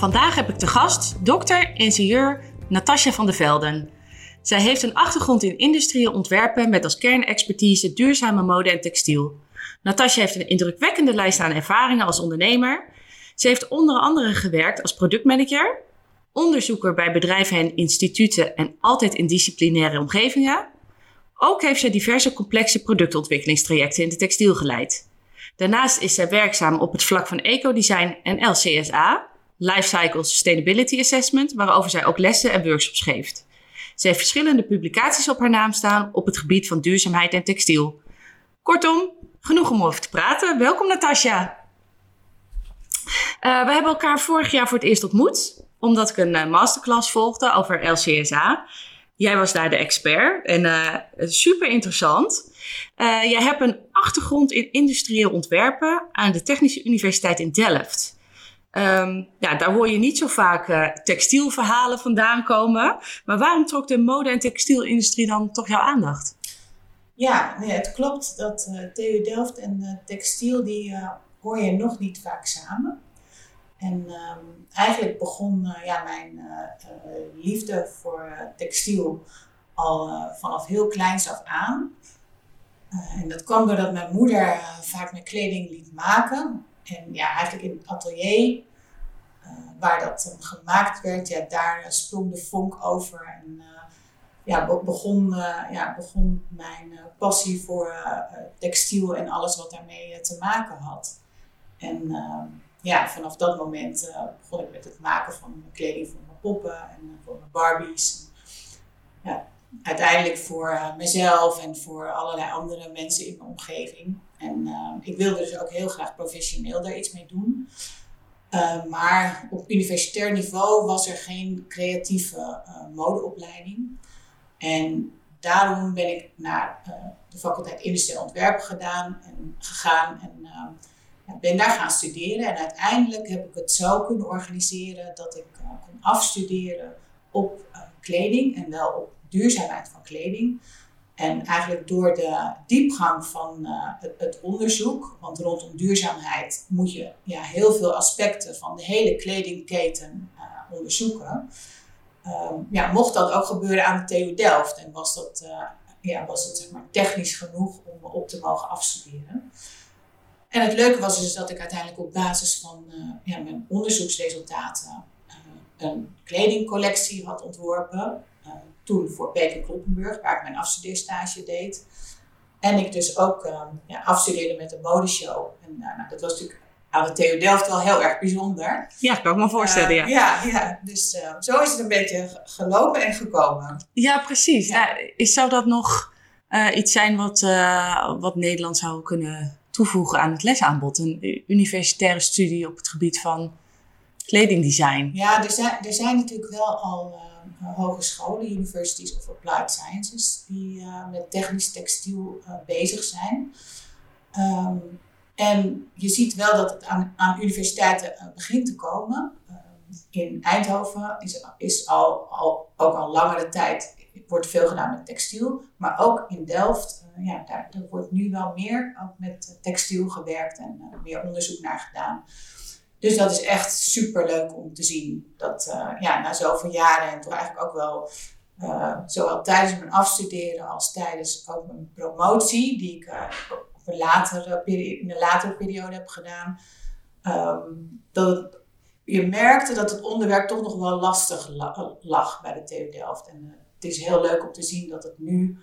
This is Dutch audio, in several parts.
Vandaag heb ik te gast dokter-ingenieur Natasja van der Velden. Zij heeft een achtergrond in industrieel ontwerpen met als kernexpertise duurzame mode en textiel. Natasja heeft een indrukwekkende lijst aan ervaringen als ondernemer. Ze heeft onder andere gewerkt als productmanager, onderzoeker bij bedrijven en instituten en altijd in disciplinaire omgevingen. Ook heeft zij diverse complexe productontwikkelingstrajecten in de textiel geleid. Daarnaast is zij werkzaam op het vlak van ecodesign en LCSA, Lifecycle Sustainability Assessment, waarover zij ook lessen en workshops geeft. Ze heeft verschillende publicaties op haar naam staan op het gebied van duurzaamheid en textiel. Kortom, genoeg om over te praten. Welkom Natasja. Uh, we hebben elkaar vorig jaar voor het eerst ontmoet, omdat ik een uh, masterclass volgde over LCSA. Jij was daar de expert en uh, super interessant. jij hebt een achtergrond in industrieel ontwerpen aan de Technische Universiteit in Delft. Um, ja, daar hoor je niet zo vaak uh, textielverhalen vandaan komen. Maar waarom trok de mode- en textielindustrie dan toch jouw aandacht? Ja, nee, het klopt dat uh, TU Delft en uh, textiel, die hoor je nog niet vaak samen. En um, eigenlijk begon ja, mijn liefde voor textiel al vanaf heel kleins af aan. en dat kwam doordat mijn moeder vaak mijn kleding liet maken. En ja, eigenlijk in het atelier uh, waar dat gemaakt werd, ja, daar sprong de vonk over. En uh, ja, begon, ja, begon mijn passie voor textiel en alles wat daarmee te maken had. En ja, vanaf dat moment begon ik met het maken van kleding voor mijn poppen en voor mijn Barbies. Ja, uiteindelijk voor mezelf en voor allerlei andere mensen in mijn omgeving. En uh, ik wilde dus ook heel graag professioneel daar iets mee doen. Uh, maar op universitair niveau was er geen creatieve uh, modeopleiding. En daarom ben ik naar de faculteit Industrieel Ontwerpen gedaan en, gegaan en ja, ben daar gaan studeren. En uiteindelijk heb ik het zo kunnen organiseren dat ik kon afstuderen op kleding en wel op duurzaamheid van kleding. En eigenlijk door de diepgang van uh, het, onderzoek, want rondom duurzaamheid moet je ja, heel veel aspecten van de hele kledingketen uh, onderzoeken. Um, ja, mocht dat ook gebeuren aan de TU Delft en was dat, uh, ja, was het zeg maar, technisch genoeg om op te mogen afstuderen. En het leuke was dus dat ik uiteindelijk op basis van ja, mijn onderzoeksresultaten een kledingcollectie had ontworpen toen voor Peter Kloppenburg, waar ik mijn afstudeerstage deed. En ik dus ook um, ja, afstudeerde met een modeshow. En uh, nou, dat was natuurlijk aan de TU Delft wel heel erg bijzonder. Ja, kan ik me voorstellen, uh, ja. Ja, ja. dus uh, zo is het een beetje gelopen en gekomen. Ja, precies. Ja. is, zou dat nog iets zijn wat, wat Nederland zou kunnen toevoegen aan het lesaanbod? Een universitaire studie op het gebied van kledingdesign? Ja, er zijn, er zijn natuurlijk wel al hogescholen, universities of applied sciences, die uh, met technisch textiel uh, bezig zijn. Um, en je ziet wel dat het aan, aan universiteiten begint te komen. Um, in Eindhoven is, is al, al, ook al langere tijd wordt veel gedaan met textiel, maar ook in Delft, ja, daar, daar, wordt nu wel meer ook met textiel gewerkt en meer onderzoek naar gedaan. Dus dat is echt super leuk om te zien. Dat uh, ja, na zoveel jaren en toch eigenlijk ook wel uh, zowel tijdens mijn afstuderen als tijdens ook mijn promotie, die ik latere in een latere periode heb gedaan, um, dat je merkte dat het onderwerp toch nog wel lastig lag bij de TU Delft. En het is heel leuk om te zien dat het nu,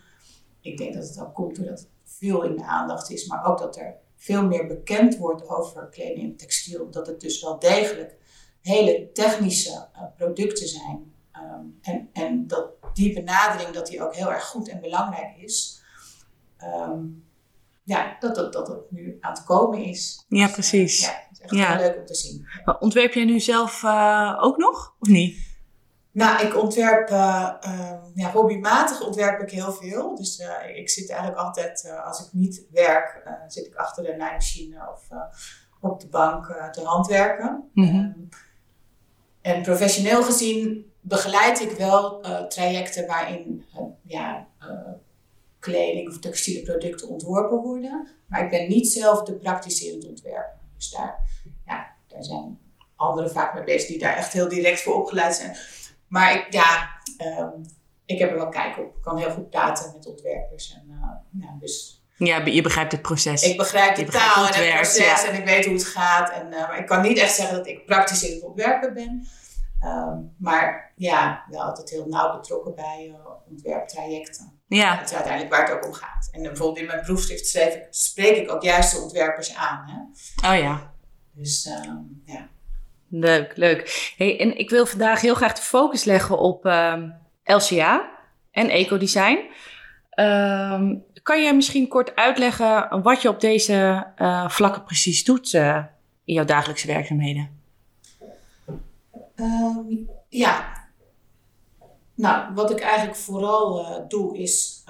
ik denk dat het ook komt doordat het veel in de aandacht is, maar ook dat er veel meer bekend wordt over kleding en textiel. Dat het dus wel degelijk hele technische uh, producten zijn. Um, en, en dat die benadering dat die ook heel erg goed en belangrijk is. Um, ja, dat, dat, dat het nu aan het komen is. Ja, Dus, precies. ja, het is echt Ja. heel leuk om te zien. Ontwerp jij nu zelf eh, ook nog, of niet? Nou, ik ontwerp, eh, ehm, ja, hobbymatig ontwerp ik heel veel. Dus eh, ik zit eigenlijk altijd, eh, als ik niet werk, zit ik achter de naaimachine of op de bank te handwerken. Mhm. Ehm, en professioneel gezien begeleid ik wel trajecten waarin ja, kleding of textiele producten ontworpen worden. Maar ik ben niet zelf de praktiserend ontwerper. Dus daar, ja, daar zijn anderen vaak mee bezig die daar echt heel direct voor opgeleid zijn. Maar ik, ja, ehm, ik heb er wel kijk op. Ik kan heel goed praten met ontwerpers. En, ja, dus Ja, je begrijpt het proces. ik begrijp de begrijpt taal hoe en het het werkt, proces ja. en ik weet hoe het gaat. En, eh, maar ik kan niet echt zeggen dat ik praktisch in het ontwerpen ben. Ehm, maar ja, wel altijd heel nauw betrokken bij eh, ontwerptrajecten. ja, Dat is uiteindelijk waar het ook om gaat. En bijvoorbeeld in mijn proefschrift spreek ik ook juist de ontwerpers aan. Hè? oh ja. Dus ehm, ja. Leuk, leuk. Hey, en ik wil vandaag heel graag de focus leggen op ehm, LCA en ecodesign. Ehm kan je misschien kort uitleggen wat je op deze eh, vlakken precies doet eh, in jouw dagelijkse werkzaamheden? Ehm, ja. Nou, wat ik eigenlijk vooral eh, doe is,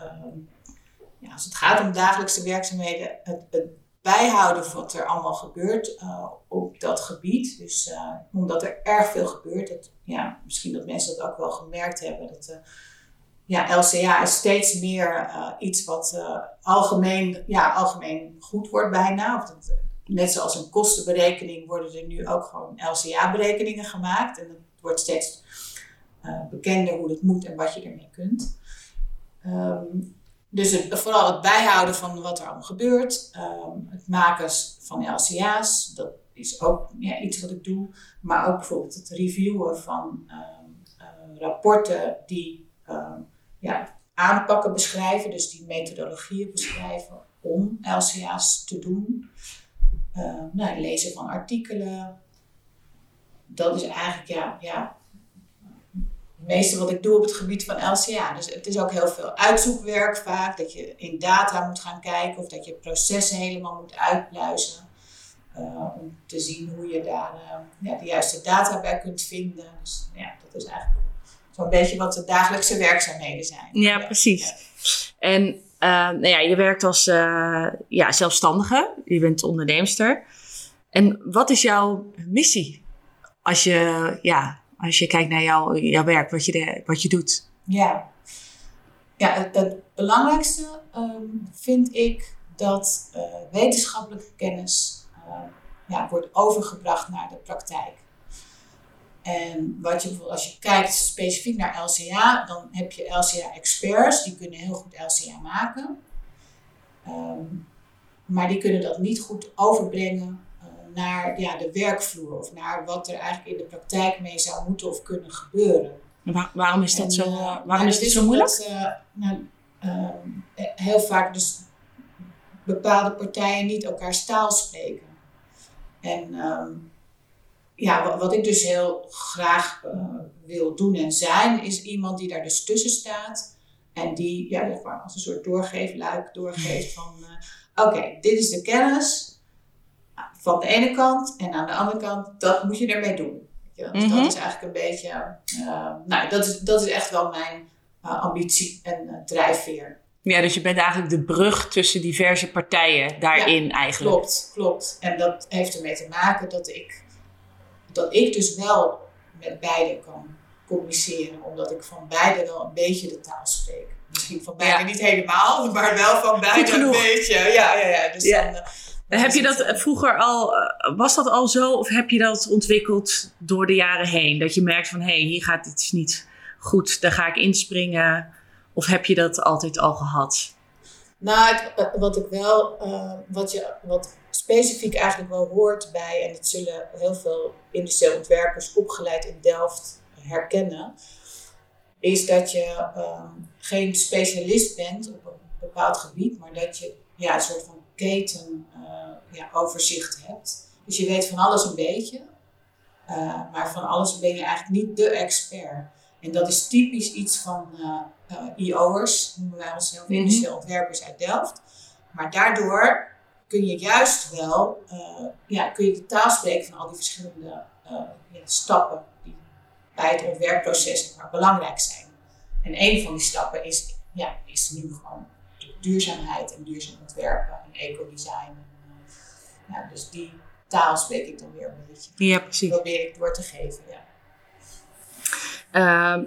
ja, als het gaat om dagelijkse werkzaamheden, het, het bijhouden wat er allemaal gebeurt eh, op dat gebied. Dus eh, omdat er erg veel gebeurt, dat, ja, misschien dat mensen dat ook wel gemerkt hebben, dat eh, ja, LCA is steeds meer iets wat algemeen, ja, algemeen goed wordt bijna. Of dat, net zoals een kostenberekening worden er nu ook gewoon LCA-berekeningen gemaakt. En het wordt steeds bekender hoe dat moet en wat je ermee kunt. Ehm, dus het, vooral het bijhouden van wat er allemaal gebeurt. ehm, het maken van LCA's, dat is ook ja, iets wat ik doe. Maar ook bijvoorbeeld het reviewen van ehm, eh, rapporten die ehm, ja, aanpakken beschrijven. Dus die methodologieën beschrijven om LCA's te doen. Nou, lezen van artikelen. Dat is eigenlijk ja, ja, meeste wat ik doe op het gebied van LCA. Dus het is ook heel veel uitzoekwerk vaak. Dat je in data moet gaan kijken of dat je processen helemaal moet uitpluizen. Uh, om te zien hoe je daar uh, ja, de juiste data bij kunt vinden. Dus ja, dat is eigenlijk zo'n beetje wat de dagelijkse werkzaamheden zijn. Ja, precies. Ja. En uh, nou ja, je werkt als ja, zelfstandige, je bent onderneemster. En wat is jouw missie als je, ja, als je kijkt naar jouw, jouw werk, wat je, de, wat je doet? Ja, ja het, belangrijkste um, vind ik dat uh, wetenschappelijke kennis uh, ja, wordt overgebracht naar de praktijk. En wat je, als je kijkt specifiek naar LCA, dan heb je LCA-experts, die kunnen heel goed LCA maken. Um, maar die kunnen dat niet goed overbrengen naar ja, de werkvloer of naar wat er eigenlijk in de praktijk mee zou moeten of kunnen gebeuren. Waar, waarom is dat en, zo, uh, waarom nou, is het zo moeilijk? Dat, uh, nou, um, heel vaak dus bepaalde partijen niet elkaars taal spreken. En um, ja, wat, ik dus heel graag uh, wil doen en zijn, is iemand die daar dus tussen staat. En die ja, als een soort doorgeefluik doorgeeft van... Uh, Oké, okay, dit is de kennis van de ene kant. En aan de andere kant, dat moet je ermee doen. Ja, dus mm -hmm. dat is eigenlijk een beetje... Uh, nou, dat is, dat is echt wel mijn ambitie en drijfveer. Ja, dus je bent eigenlijk de brug tussen diverse partijen daarin ja, eigenlijk. Klopt, klopt. En dat heeft ermee te maken dat ik, dat ik dus wel met beide kan communiceren. Omdat ik van beide wel een beetje de taal spreek. Misschien van beide ja. niet helemaal, maar wel van beide een beetje. Ja, ja, ja. Dus. Dan, heb je dat vroeger al, was dat al zo of heb je dat ontwikkeld door de jaren heen? Dat je merkt van hé, hey, hier gaat iets niet goed, daar ga ik inspringen. Of heb je dat altijd al gehad? Nou, het, wat ik wel, uh, wat, je, wat specifiek eigenlijk wel hoort bij, en dat zullen heel veel industriële ontwerpers opgeleid in Delft herkennen, is dat je geen specialist bent op een bepaald gebied, maar dat je ja, een soort van keten ja, overzicht hebt. Dus je weet van alles een beetje, uh, maar van alles ben je eigenlijk niet de expert. En dat is typisch iets van uh, IO'ers, noemen wij onszelf industriële ontwerpers uit Delft. maar daardoor kun je juist wel ja, kun je de taal spreken van al die verschillende ja, stappen die bij het ontwerpproces maar belangrijk zijn. En een van die stappen is, ja, is nu gewoon duurzaamheid en duurzaam ontwerpen en ecodesign. Ja, dus die taal spreek ik dan weer een beetje. Ja, precies. Probeer ik door te geven, ja.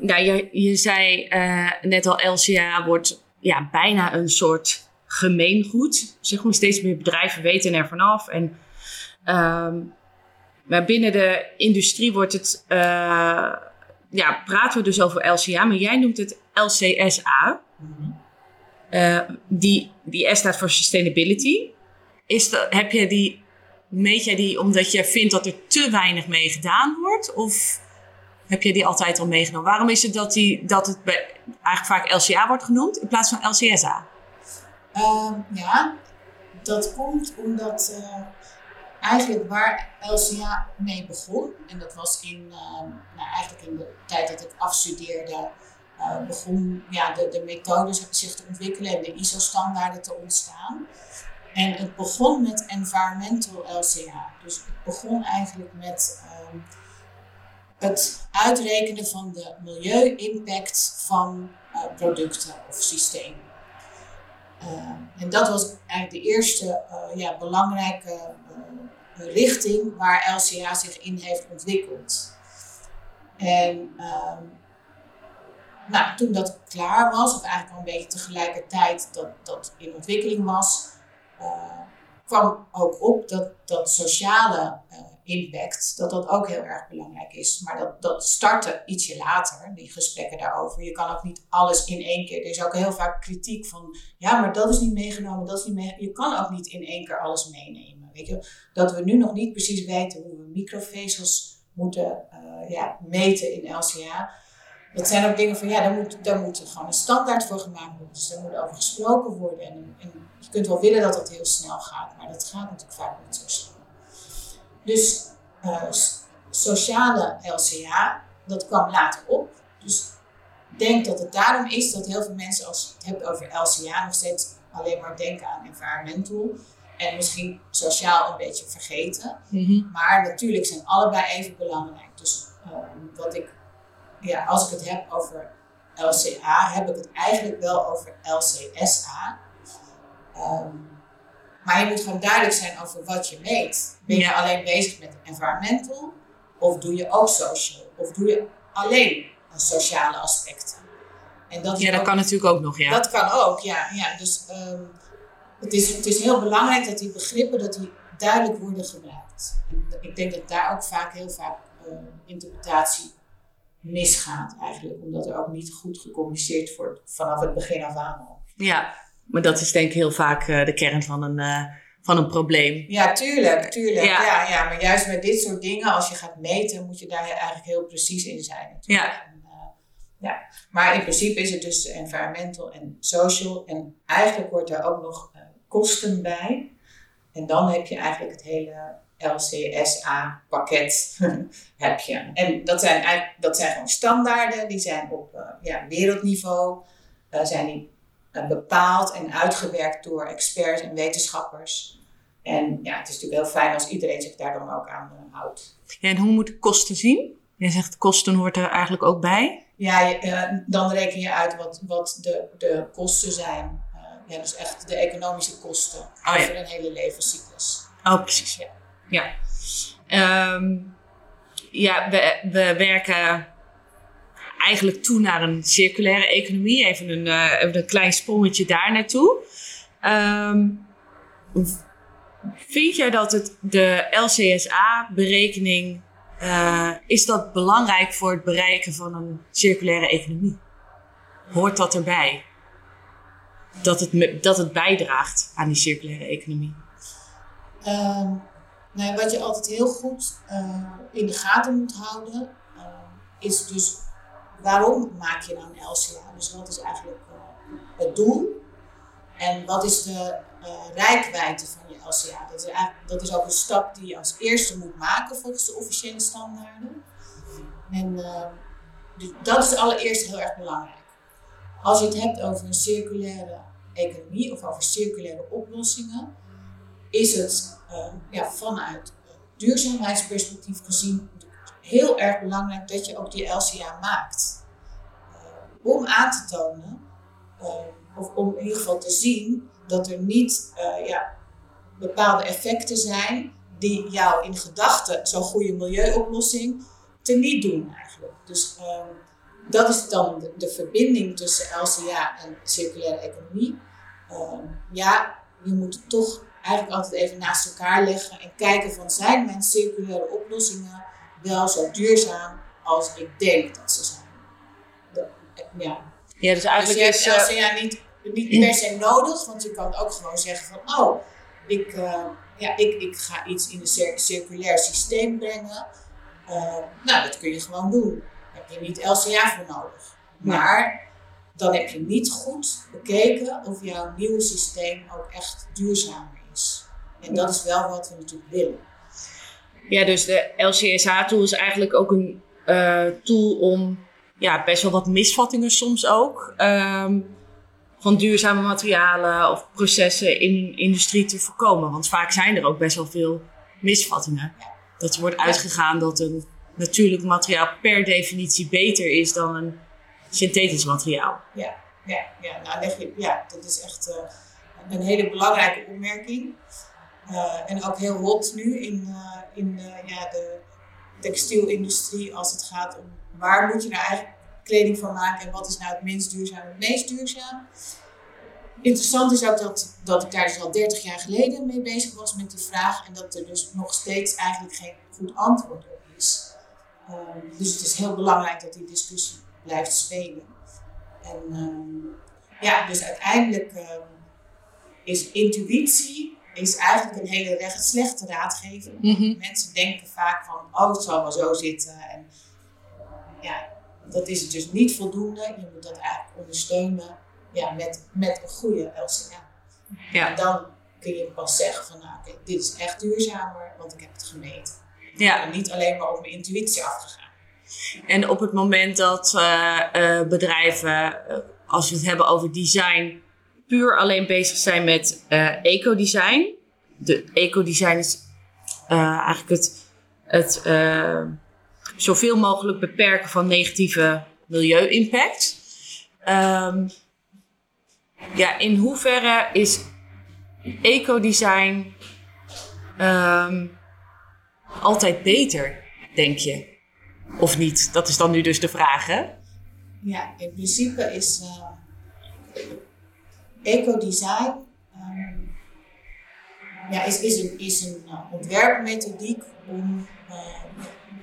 Nou, je, je zei uh, net al, LCA wordt ja, bijna een soort gemeengoed. Zeg maar, steeds meer bedrijven weten er vanaf. En, um, maar binnen de industrie wordt het, uh, ja, praten we dus over LCA, maar jij noemt het LCSA. Mm-hmm. die, die S staat voor Sustainability. Is dat, heb je die, meet jij die omdat je vindt dat er te weinig mee gedaan wordt? Of heb je die altijd al meegenomen? Waarom is het dat, die, dat het eigenlijk vaak LCA wordt genoemd in plaats van LCSA? Uh, ja, dat komt omdat uh, eigenlijk waar LCA mee begon, en dat was in, uh, nou, eigenlijk in de tijd dat ik afstudeerde, uh, begon ja, de, de methodes zich te ontwikkelen en de ISO-standaarden te ontstaan. En het begon met environmental LCA. Dus het begon eigenlijk met ehm, het uitrekenen van de milieu-impact van producten of systemen. Uh, en dat was eigenlijk de eerste uh, ja, belangrijke uh, richting waar LCA zich in heeft ontwikkeld. En ehm, nou, toen dat klaar was, of eigenlijk al een beetje tegelijkertijd dat dat in ontwikkeling was, kwam ook op dat, dat sociale impact, dat dat ook heel erg belangrijk is. Maar dat, dat startte ietsje later, die gesprekken daarover. Je kan ook niet alles in één keer. Er is ook heel vaak kritiek van, ja, maar dat is niet meegenomen, dat is niet. Je kan ook niet in één keer alles meenemen. Weet je? Dat we nu nog niet precies weten hoe we microvezels moeten uh, ja, meten in LCA. Dat zijn ook dingen van, ja, daar moet, daar moet gewoon een standaard voor gemaakt worden. Dus daar moet over gesproken worden. En, en je kunt wel willen dat dat heel snel gaat, maar dat gaat natuurlijk vaak niet zo snel. Dus uh, sociale LCA, dat kwam later op. Dus ik denk dat het daarom is dat heel veel mensen, als je het hebt over LCA, nog steeds alleen maar denken aan environmental. En misschien sociaal een beetje vergeten. Mm-hmm. Maar natuurlijk zijn allebei even belangrijk. Dus um, wat ik, ja, als ik het heb over LCA, heb ik het eigenlijk wel over LCSA. Um, maar je moet gewoon duidelijk zijn over wat je meet. Ben je alleen bezig met environmental? Of doe je ook social? Of doe je alleen sociale aspecten? En dat ja, dat kan natuurlijk ook nog, ja. Dat kan ook, ja. ja. Dus um, het, is, het is heel belangrijk dat die begrippen dat die duidelijk worden gebruikt. En ik denk dat daar ook vaak heel vaak uh, interpretatie misgaat eigenlijk. Omdat er ook niet goed gecommuniceerd wordt vanaf het begin af aan. Ja, maar dat is denk ik heel vaak uh, de kern van een, uh, van een probleem. Ja, tuurlijk, tuurlijk. Ja. ja. Ja, maar juist met dit soort dingen, als je gaat meten, moet je daar eigenlijk heel precies in zijn. Natuurlijk. Ja. En, uh, ja. Maar in principe is het dus environmental en social. En eigenlijk hoort daar ook nog kosten bij. En dan heb je eigenlijk het hele LCSA-pakket. heb je. En dat zijn, eigenlijk, dat zijn gewoon standaarden, die zijn op ja, wereldniveau. zijn die uh, bepaald en uitgewerkt door experts en wetenschappers. En ja, het is natuurlijk heel fijn als iedereen zich daar dan ook aan houdt. Ja, en hoe moet kosten zien? Jij zegt kosten hoort er eigenlijk ook bij. Ja, dan reken je uit wat, wat de, de kosten zijn. ja, dus echt de economische kosten oh, over ja. een hele levenscyclus. Oh, precies. Ja. Ja, um, ja we, we werken eigenlijk toe naar een circulaire economie. Even een, even een klein sprongetje daar naartoe. Um, vind jij dat het, de LCSA-berekening, uh, is dat belangrijk voor het bereiken van een circulaire economie? Hoort dat erbij? Dat het, dat het bijdraagt aan die circulaire economie? Um, nou, wat je altijd heel goed uh, in de gaten moet houden, is dus waarom maak je nou een LCA? Dus wat is eigenlijk uh, het doel? En wat is de rijkwijde van je LCA? Dat is, dat is ook een stap die je als eerste moet maken volgens de officiële standaarden. En dus dat is allereerst heel erg belangrijk. Als je het hebt over een circulaire economie of over circulaire oplossingen, is het uh, ja, vanuit duurzaamheidsperspectief gezien heel erg belangrijk dat je ook die LCA maakt. Uh, om aan te tonen, uh, of om in ieder geval te zien, dat er niet ja, bepaalde effecten zijn die jou in gedachten zo'n goede milieuoplossing te niet doen eigenlijk. Dus ehm, dat is dan de, verbinding tussen LCA en circulaire economie. Ehm, ja, je moet toch eigenlijk altijd even naast elkaar leggen en kijken van zijn mijn circulaire oplossingen wel zo duurzaam als ik denk dat ze zijn. ja. ja, dus eigenlijk dus je hebt LCA niet, niet per se nodig, want je kan ook gewoon zeggen van oh, ik, uh, ja, ik, ik ga iets in een circulair systeem brengen. Uh, nou, dat kun je gewoon doen. Daar heb je niet LCA voor nodig. Maar dan heb je niet goed bekeken of jouw nieuwe systeem ook echt duurzamer is. En dat is wel wat we natuurlijk willen. Ja, dus de LCSA-tool is eigenlijk ook een uh, tool om ja, best wel wat misvattingen soms ook. Um, van duurzame materialen of processen in industrie te voorkomen. Want vaak zijn er ook best wel veel misvattingen. Dat er wordt uitgegaan dat een natuurlijk materiaal per definitie beter is dan een synthetisch materiaal. Ja, ja, ja. Nou, leg je, ja dat is echt uh, een hele belangrijke opmerking. Uh, en ook heel hot nu in, uh, in ja, de textielindustrie als het gaat om waar moet je nou eigenlijk kleding van maken en wat is nou het minst duurzaam en het meest duurzaam. Interessant is ook dat, dat ik daar dus al 30 jaar geleden mee bezig was met die vraag en dat er dus nog steeds eigenlijk geen goed antwoord op is. Um, dus het is heel belangrijk dat die discussie blijft spelen. En um, ja, dus uiteindelijk um, is intuïtie is eigenlijk een hele recht slechte raadgever. Mm -hmm. Mensen denken vaak van, oh het zal wel zo zitten. En ja, dat is het dus niet voldoende. Je moet dat eigenlijk ondersteunen ja, met, met een goede LCA. Ja. En dan kun je pas zeggen van nou oké, dit is echt duurzamer, want ik heb het gemeten. Ja. En niet alleen maar op mijn intuïtie afgegaan. En op het moment dat uh, uh, bedrijven, uh, als we het hebben over design, puur alleen bezig zijn met ecodesign. De ecodesign is eigenlijk het, het zoveel mogelijk beperken van negatieve milieu-impact. Um, ja, in hoeverre is ecodesign um, altijd beter, denk je? Of niet? Dat is dan nu dus de vraag, hè? Ja, in principe is uh, ecodesign um, ja, is, is een, is een uh, ontwerpmethodiek om uh,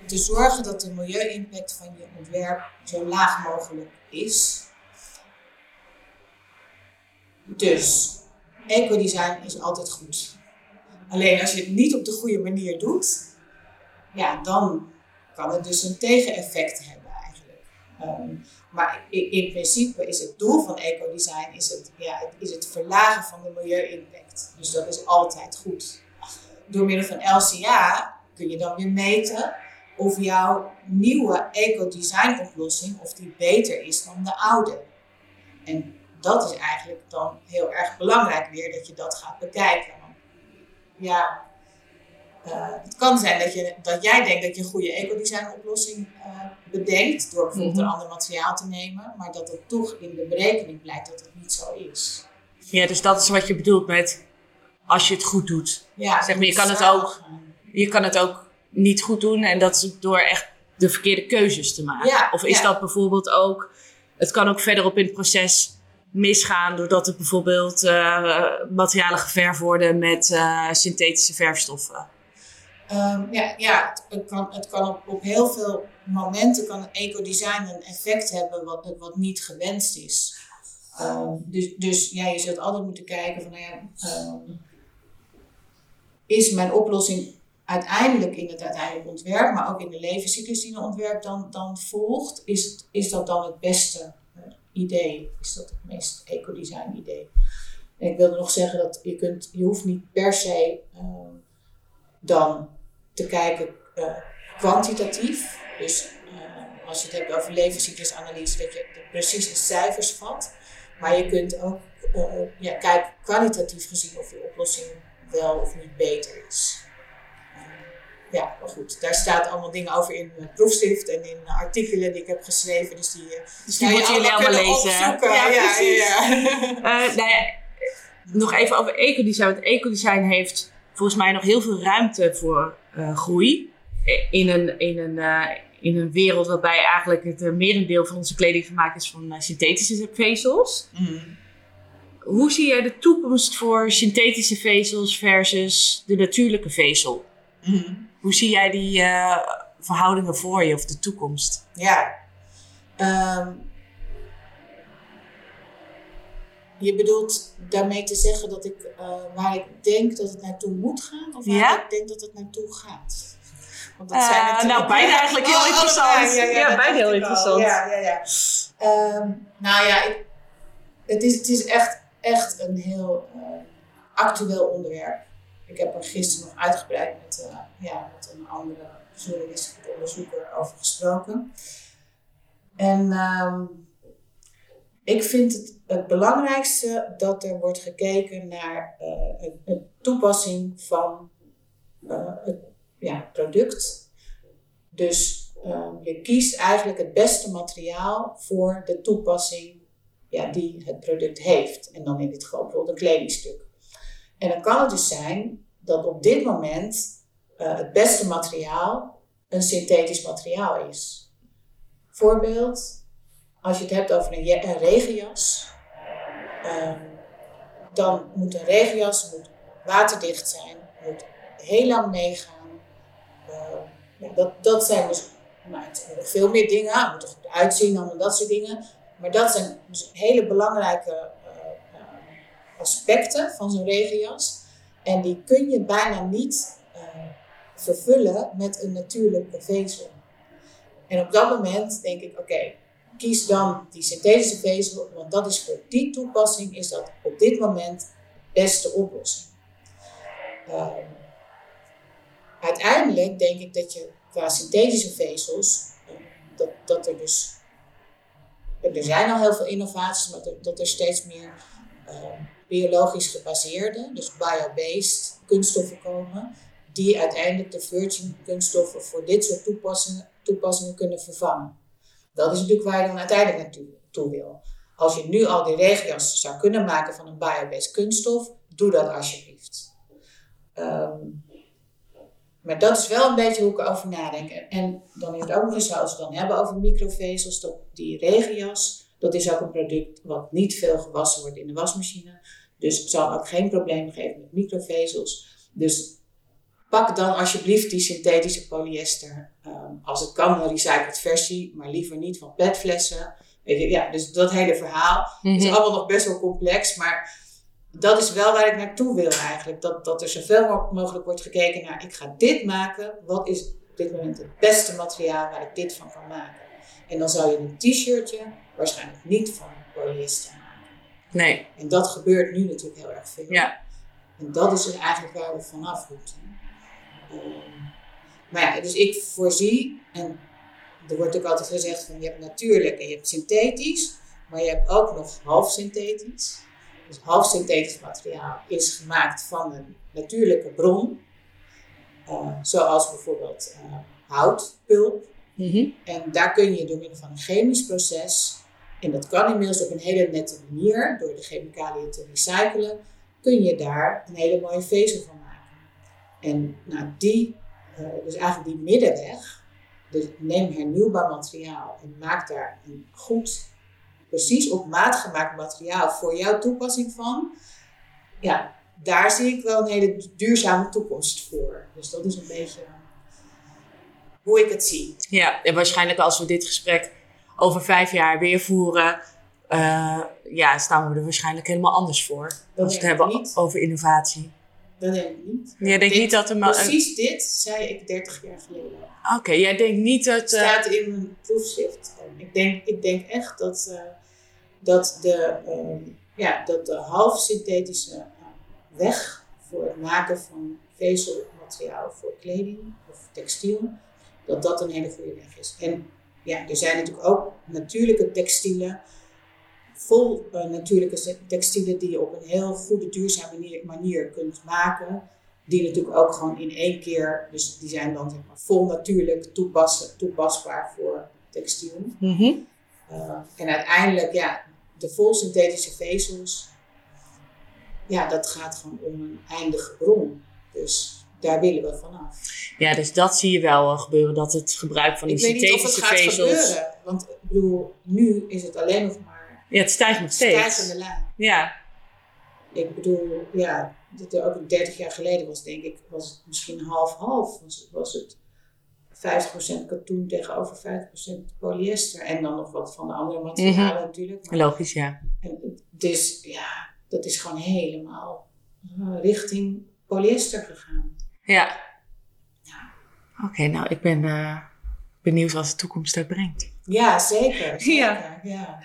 te zorgen dat de milieu-impact van je ontwerp zo laag mogelijk is. Dus ecodesign is altijd goed. Alleen als je het niet op de goede manier doet, ja, dan kan het dus een tegeneffect hebben. Um, maar in, in, principe is het doel van ecodesign is het, ja, is het verlagen van de milieu-impact. Dus dat is altijd goed. Door middel van LCA kun je dan weer meten of jouw nieuwe ecodesign oplossing of die beter is dan de oude. En dat is eigenlijk dan heel erg belangrijk weer dat je dat gaat bekijken. Ja, het kan zijn dat, je, dat jij denkt dat je een goede ecodesign oplossing uh, bedenkt door bijvoorbeeld mm -hmm. een ander materiaal te nemen, maar dat het toch in de berekening blijkt dat het niet zo is. Ja, dus dat is wat je bedoelt met als je het goed doet. Ja, zeg maar, je kan het ook, je kan het ook niet goed doen en dat is door echt de verkeerde keuzes te maken. Ja, of is ja. dat bijvoorbeeld ook, het kan ook verderop in het proces misgaan doordat er bijvoorbeeld uh, materialen geverfd worden met uh, synthetische verfstoffen? Um, ja, ja het, kan, het kan op, op heel veel momenten kan ecodesign een effect hebben wat, wat niet gewenst is. Um, dus dus ja, je zult altijd moeten kijken van, nou ja, um, is mijn oplossing uiteindelijk in het uiteindelijk ontwerp, maar ook in de levenscyclus die een ontwerp dan, dan volgt, is, is dat dan het beste idee is dat het meest ecodesign idee. En ik wilde nog zeggen dat je, kunt, je hoeft niet per se dan te kijken uh, kwantitatief. Dus uh, als je het hebt over levenscyclusanalyse, dat je precies de cijfers vat. Maar je kunt ook ja, kijken kwalitatief gezien of je oplossing wel of niet beter is. ja, maar goed, daar staat allemaal dingen over in mijn proefschrift en in artikelen die ik heb geschreven. Dus die, dus die moeten jullie allemaal lezen. Opzoeken. Ja, ja, precies. Ja, nou ja, nog even over ecodesign. Want ecodesign heeft volgens mij nog heel veel ruimte voor groei. In een, in, een, uh, in een wereld waarbij eigenlijk het uh, merendeel van onze kleding gemaakt is van synthetische vezels. Mm. Hoe zie jij de toekomst voor synthetische vezels versus de natuurlijke vezel? Mm. Hoe zie jij die verhoudingen voor je of de toekomst? Ja, um, Je bedoelt daarmee te zeggen dat ik uh, waar ik denk dat het naartoe moet gaan, of waar ik denk dat het naartoe gaat? Want dat zijn uh, nou, beide eigenlijk heel oh, interessant. Ja, ja, ja, beide heel interessant. Ja, ja, ja. Um, nou ja, ik, het, is, het is echt, echt een heel uh, actueel onderwerp. Ik heb er gisteren nog uitgebreid met, ja, met een andere journalistieke onderzoeker over gesproken. En um, ik vind het het belangrijkste dat er wordt gekeken naar uh, een, toepassing van uh, het ja, product. Dus uh, je kiest eigenlijk het beste materiaal voor de toepassing ja, die het product heeft. En dan in dit geval bijvoorbeeld een kledingstuk. En dan kan het dus zijn dat op dit moment het beste materiaal een synthetisch materiaal is. Voorbeeld, als je het hebt over een, regenjas, um, dan moet een regenjas moet waterdicht zijn, moet heel lang meegaan. Uh, dat, dat zijn dus nou, veel meer dingen. Het moet er goed uitzien, allemaal dat soort dingen. Maar dat zijn dus hele belangrijke uh, aspecten van zo'n regenjas. En die kun je bijna niet uh, vervullen met een natuurlijke vezel. En op dat moment denk ik, oké, kies dan die synthetische vezel, want dat is voor die toepassing is dat op dit moment beste oplossing. Uh, uiteindelijk denk ik dat je qua synthetische vezels, uh, dat, dat er dus, er zijn al heel veel innovaties, maar dat, er steeds meer uh, biologisch gebaseerde, dus bio-based kunststoffen komen, die uiteindelijk de virgin kunststoffen voor dit soort toepassingen, toepassingen kunnen vervangen. Dat is natuurlijk waar je dan uiteindelijk naartoe wil. Als je nu al die regenjas zou kunnen maken van een biobased kunststof, doe dat alsjeblieft. Um, maar dat is wel een beetje hoe ik erover nadenk. En dan is het ook nog eens, als we het dan hebben over microvezels, dat die regenjas, dat is ook een product wat niet veel gewassen wordt in de wasmachine. Dus het zal ook geen probleem geven met microvezels. Dus Pak dan alsjeblieft die synthetische polyester. Ehm, als het kan, een recycled versie, maar liever niet van petflessen. Weet je, ja, dus dat hele verhaal is mhm. allemaal nog best wel complex. Maar dat is wel waar ik naartoe wil eigenlijk. Dat, dat er zoveel mogelijk wordt gekeken naar, ik ga dit maken. Wat is op dit moment het beste materiaal waar ik dit van kan maken? En dan zou je een t-shirtje waarschijnlijk niet van polyester maken. Nee. En dat gebeurt nu natuurlijk heel erg veel. Ja. En dat is er eigenlijk waar we vanaf moeten. Maar ja, dus ik voorzie, en er wordt ook altijd gezegd van je hebt natuurlijk en je hebt synthetisch, maar je hebt ook nog half synthetisch. Dus half synthetisch materiaal is gemaakt van een natuurlijke bron, uh, zoals bijvoorbeeld uh, houtpulp. Mm En daar kun je door middel van een chemisch proces, en dat kan inmiddels op een hele nette manier, door de chemicaliën te recyclen, kun je daar een hele mooie vezel van en nou, die, uh, dus eigenlijk die middenweg, dus neem hernieuwbaar materiaal en maak daar een goed, precies op maat gemaakt materiaal voor jouw toepassing van. Ja, daar zie ik wel een hele duurzame toekomst voor. Dus dat is een beetje hoe ik het zie. Ja, en waarschijnlijk als we dit gesprek over vijf jaar weer voeren, uh, ja, staan we er waarschijnlijk helemaal anders voor. Dat als we het hebben over innovatie. Dat denk ik niet. Jij denkt niet dat Precies dit zei ik 30 jaar geleden. Oké, jij denkt niet dat... Het uh... staat in mijn proefschrift. Ik denk, ik denk echt dat, uh, dat, de, uh, ja, dat de half synthetische eh, weg voor het maken van vezelmateriaal voor kleding of textiel, dat dat een hele goede weg is. En ja, er zijn natuurlijk ook natuurlijke textielen vol uh, natuurlijke textielen die je op een heel goede, duurzame manier, manier, kunt maken. Die natuurlijk ook gewoon in één keer, dus die zijn dan zeg maar vol natuurlijk toepasbaar voor textiel. Mm -hmm. uh, en uiteindelijk, ja, de vol synthetische vezels, ja, dat gaat gewoon om een eindige bron. Dus daar willen we vanaf. Ja, dus dat zie je wel gebeuren, dat het gebruik van die synthetische vezels... Ik weet niet of het gaat gebeuren, want ik bedoel, nu is het alleen nog. Ja, het stijgt nog steeds. Stijgende lijn. Ja. Ik bedoel, ja, dat er ook 30 jaar geleden was, denk ik, was het misschien half-half. Was, was het 50% katoen tegenover 50% polyester. En dan nog wat van de andere materialen mhm. natuurlijk. Logisch, ja. En, dus ja, dat is gewoon helemaal richting polyester gegaan. Ja. ja. Oké, nou, ik ben uh, benieuwd wat de toekomst er brengt. Ja, zeker. zeker ja. ja.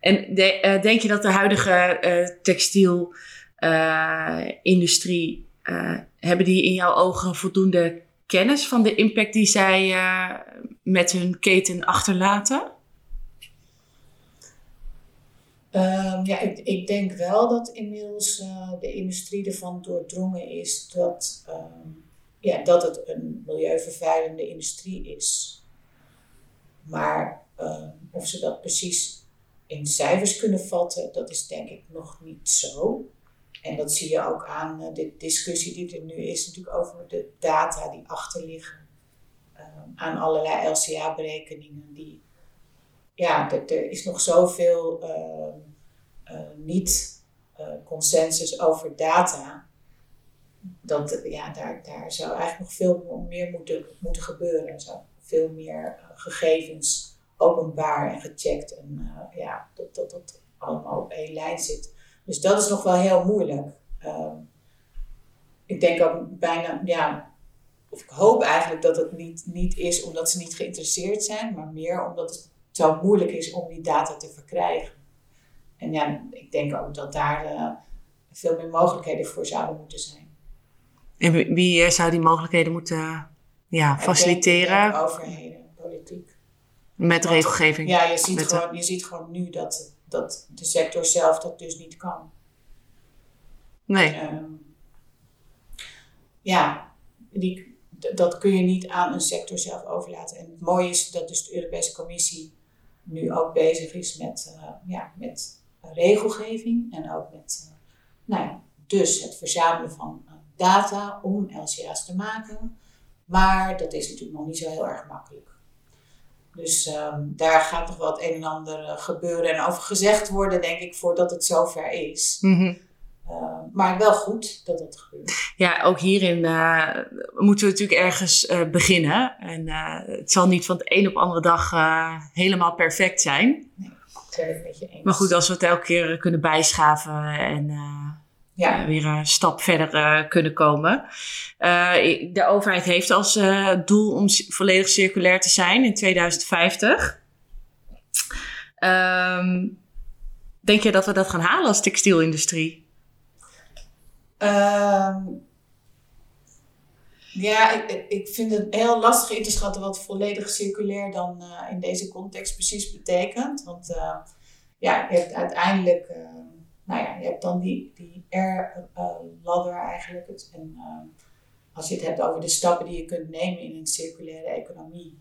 En de, uh, denk je dat de huidige textielindustrie, hebben die in jouw ogen voldoende kennis van de impact die zij met hun keten achterlaten? Um, ja, ik, ik, denk wel dat inmiddels uh, de industrie ervan doordrongen is dat, um, ja, dat het een milieuvervuilende industrie is. Maar um, of ze dat precies in cijfers kunnen vatten, dat is denk ik nog niet zo. En dat zie je ook aan uh, de discussie die er nu is, natuurlijk over de data die achterliggen. aan allerlei LCA-berekeningen die ja, er, is nog zoveel uh, uh, niet uh, consensus over data. Dat ja, daar, daar zou eigenlijk nog veel meer moeten, moeten gebeuren. Zou veel meer uh, gegevens openbaar en gecheckt en ja, dat, dat dat allemaal op één lijn zit. Dus dat is nog wel heel moeilijk. Ehm, ik denk ook bijna, ja, of ik hoop eigenlijk dat het niet, niet is omdat ze niet geïnteresseerd zijn, maar meer omdat het zo moeilijk is om die data te verkrijgen. En ja, ik denk ook dat daar uh, veel meer mogelijkheden voor zouden moeten zijn. En wie zou die mogelijkheden moeten ja, faciliteren? Denk, overheden, politiek. Met regelgeving? Ja, je ziet, gewoon, je ziet gewoon nu dat, dat de sector zelf dat dus niet kan. Nee. Um, ja, die, dat kun je niet aan een sector zelf overlaten. En het mooie is dat dus de Europese Commissie nu ook bezig is met, uh, ja, met regelgeving en ook met uh, nou ja, dus het verzamelen van uh, data om LCA's te maken. Maar dat is natuurlijk nog niet zo heel erg makkelijk. Dus um, daar gaat nog wel het een en ander gebeuren en over gezegd worden, denk ik, voordat het zover is. Mm -hmm. Uh, maar wel goed dat dat gebeurt. Ja, ook hierin uh, moeten we natuurlijk ergens uh, beginnen. En het zal niet van de een op de andere dag helemaal perfect zijn. Nee, ik met je eens. Maar goed, als we het elke keer kunnen bijschaven en ja. weer een stap verder kunnen komen. de overheid heeft als doel om volledig circulair te zijn in 2050. Um, ehm, denk je dat we dat gaan halen als textielindustrie? Ehm, ja, ik, ik vind het heel lastig in te schatten wat volledig circulair dan uh, in deze context precies betekent. Want uh, ja, je hebt uiteindelijk, nou ja, je hebt dan die, die R-ladder eigenlijk. Het, en als je het hebt over de stappen die je kunt nemen in een circulaire economie.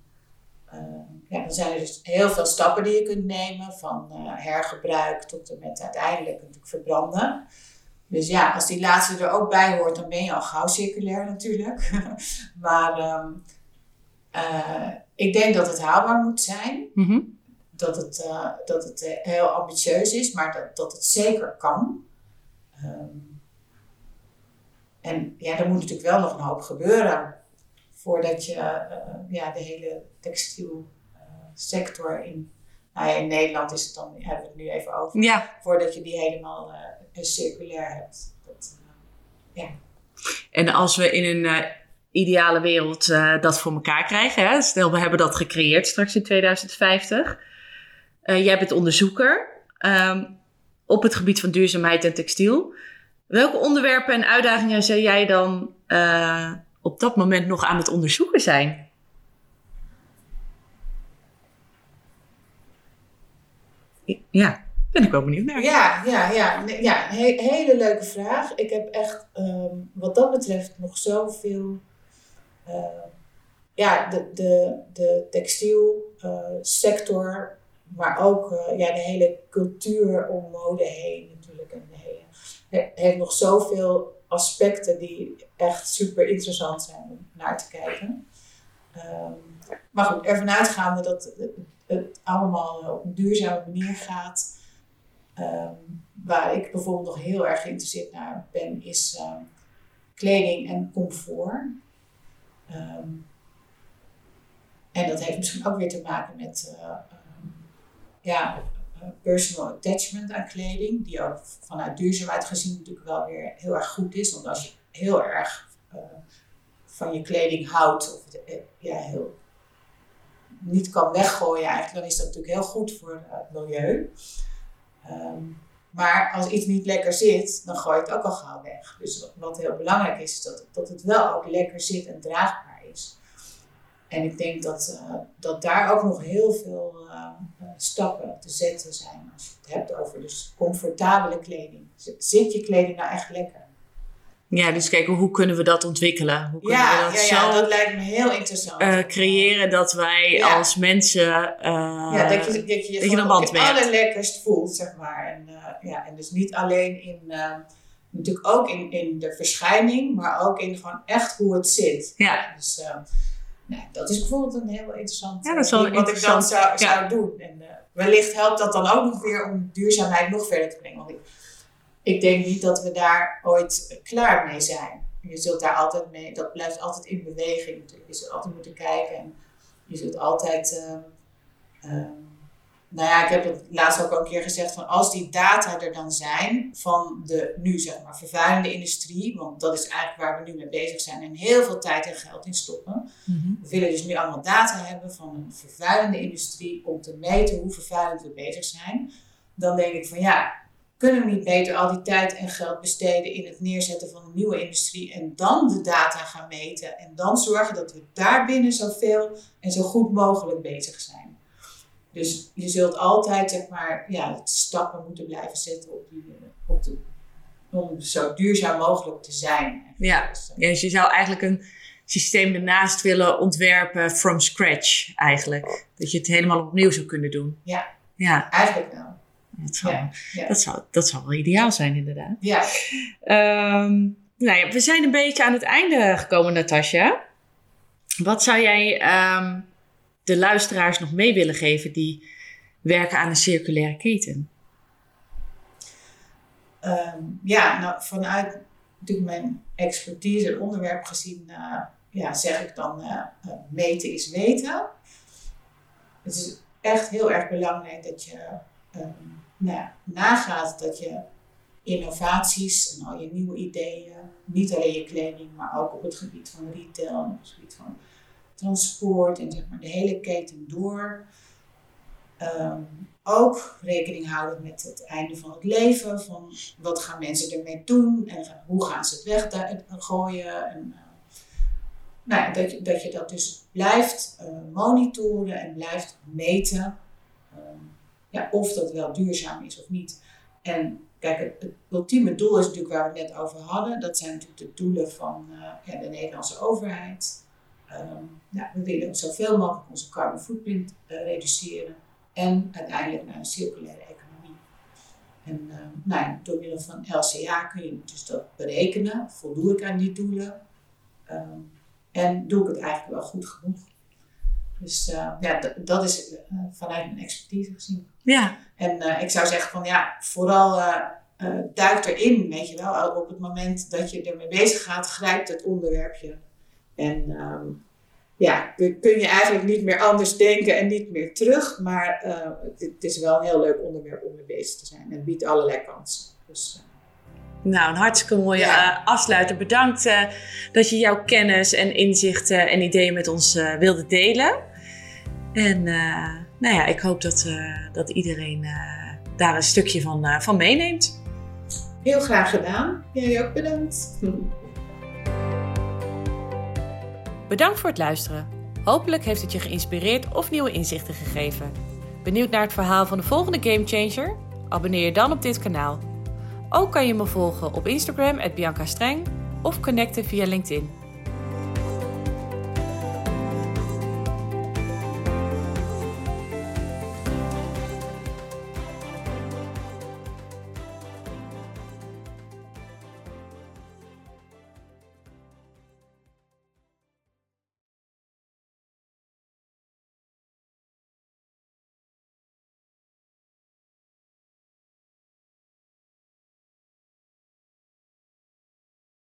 ja, dan zijn er dus heel veel stappen die je kunt nemen, van hergebruik tot en met uiteindelijk natuurlijk verbranden. Dus ja, als die laatste er ook bij hoort, dan ben je al gauw circulair natuurlijk. maar uh, ik denk dat het haalbaar moet zijn. -hmm. Dat het, uh, dat het uh, heel ambitieus is, maar dat, dat het zeker kan. Um, en ja, er moet natuurlijk wel nog een hoop gebeuren voordat je ja, de hele textielsector in, nou ja, in Nederland is het dan, hebben we het nu even over, ja. voordat je die helemaal circulair hebt. Dat, ja. En als we in een ideale wereld uh, dat voor elkaar krijgen, hè? stel we hebben dat gecreëerd straks in 2050. Jij bent onderzoeker um, op het gebied van duurzaamheid en textiel. Welke onderwerpen en uitdagingen zou jij dan op dat moment nog aan het onderzoeken zijn? Ja. Ben ik wel benieuwd naar. Ja, ja, ja. Ja hele leuke vraag. Ik heb echt ehm, wat dat betreft nog zoveel. Uh, ja, de, de, de textielsector, maar ook uh, ja, de hele cultuur om mode heen natuurlijk. En hele, heeft nog zoveel aspecten die echt super interessant zijn om naar te kijken. Um, maar goed, ervan uitgaande dat het, het allemaal op een duurzame manier gaat. Um, waar ik bijvoorbeeld nog heel erg geïnteresseerd naar ben, is um, kleding en comfort. En dat heeft misschien ook weer te maken met uh, ja, personal attachment aan kleding, die ook vanuit duurzaamheid gezien natuurlijk wel weer heel erg goed is. Want als je heel erg uh, van je kleding houdt, of het, ja, heel niet kan weggooien eigenlijk, dan is dat natuurlijk heel goed voor het milieu. Um, maar als iets niet lekker zit, dan gooi je het ook al gauw weg. Dus wat heel belangrijk is, is dat, dat het wel ook lekker zit en draagbaar. En ik denk dat, uh, dat daar ook nog heel veel uh, stappen te zetten zijn als je het hebt over dus comfortabele kleding. Zit je kleding nou echt lekker? Ja, dus kijken hoe kunnen we dat ontwikkelen? Hoe kunnen ja, we dat ja, ja, zo dat lijkt me heel interessant. uh, creëren dat wij Ja. als mensen. ja, dat je dat je, je, je een band mee allerlekkerst voelt, zeg maar. En, eh, ja, en dus niet alleen in, eh, natuurlijk ook in, in de verschijning, maar ook in gewoon echt hoe het zit. Ja. Dus eh, nee, dat is bijvoorbeeld een heel interessant Ja, dat is wel ding wat ik dan interessant. zou, Ja. zou doen. En eh, wellicht helpt dat dan ook nog weer om duurzaamheid nog verder te brengen. Want ik, ik denk niet dat we daar ooit klaar mee zijn. Je zult daar altijd mee, dat blijft altijd in beweging. Je zult altijd moeten kijken en je zult altijd. ehm, nou ja, ik heb het laatst ook al een keer gezegd van als die data er dan zijn van de nu zeg maar vervuilende industrie, want dat is eigenlijk waar we nu mee bezig zijn en heel veel tijd en geld in stoppen. Mhm. We willen dus nu allemaal data hebben van een vervuilende industrie om te meten hoe vervuilend we bezig zijn. Dan denk ik van ja, kunnen we niet beter al die tijd en geld besteden in het neerzetten van een nieuwe industrie en dan de data gaan meten en dan zorgen dat we daarbinnen zoveel en zo goed mogelijk bezig zijn. Dus je zult altijd zeg maar, ja, stappen moeten blijven zetten op die, op de, om zo duurzaam mogelijk te zijn. Ja. Ja, dus je zou eigenlijk een systeem ernaast willen ontwerpen from scratch, eigenlijk. Dat je het helemaal opnieuw zou kunnen doen. Ja. Ja, Eigenlijk wel. dat zou, Ja, ja. Dat zou, dat zou wel ideaal zijn, inderdaad. Ja, Ehm, nou ja, we zijn een beetje aan het einde gekomen, Natasja. Wat zou jij ehm, de luisteraars nog mee willen geven die werken aan een circulaire keten? Ehm, ja, nou, vanuit mijn expertise en onderwerp gezien, eh, ja, zeg ik dan, eh, eh, meten is weten. Het is echt heel erg belangrijk dat je ehm, nou nagaat dat je innovaties en al je nieuwe ideeën, niet alleen je kleding, maar ook op het gebied van retail, op het gebied van transport en zeg maar de hele keten door. Ehm, ook rekening houden met het einde van het leven. Van wat gaan mensen ermee doen en hoe gaan ze het weggooien. En, eh, nou, ja, dat, je, dat je dat dus blijft eh, monitoren en blijft meten. ehm, ja, of dat wel duurzaam is of niet. En kijk, het, het ultieme doel is natuurlijk waar we het net over hadden. Dat zijn natuurlijk de doelen van eh, ja, de Nederlandse overheid. Ehm, we willen zoveel mogelijk onze carbon footprint eh, reduceren en uiteindelijk naar een circulaire economie. En uh, nou door middel van LCA kun je dus dat berekenen. Voldoe ik aan die doelen? Um, en doe ik het eigenlijk wel goed genoeg? Dus uh, ja, dat is uh, vanuit mijn expertise gezien. Ja. En ik zou zeggen van ja, vooral duik erin, weet je wel. Op het moment dat je ermee bezig gaat, grijpt het onderwerpje. En um, ja, kun, je eigenlijk niet meer anders denken en niet meer terug. Maar uh, het, is wel een heel leuk onderwerp om mee bezig te zijn en biedt allerlei kansen. Dus, uh, nou, een hartstikke mooie ja. uh, afsluiter. Bedankt dat je jouw kennis en inzichten en ideeën met ons wilde delen. En nou ja, ik hoop dat, dat iedereen daar een stukje van, van meeneemt. Heel graag gedaan. Jij ook bedankt. Bedankt voor het luisteren. Hopelijk heeft het je geïnspireerd of nieuwe inzichten gegeven. Benieuwd naar het verhaal van de volgende Gamechanger? Abonneer je dan op dit kanaal. Ook kan je me volgen op Instagram, Bianca Streng, of connecten via LinkedIn.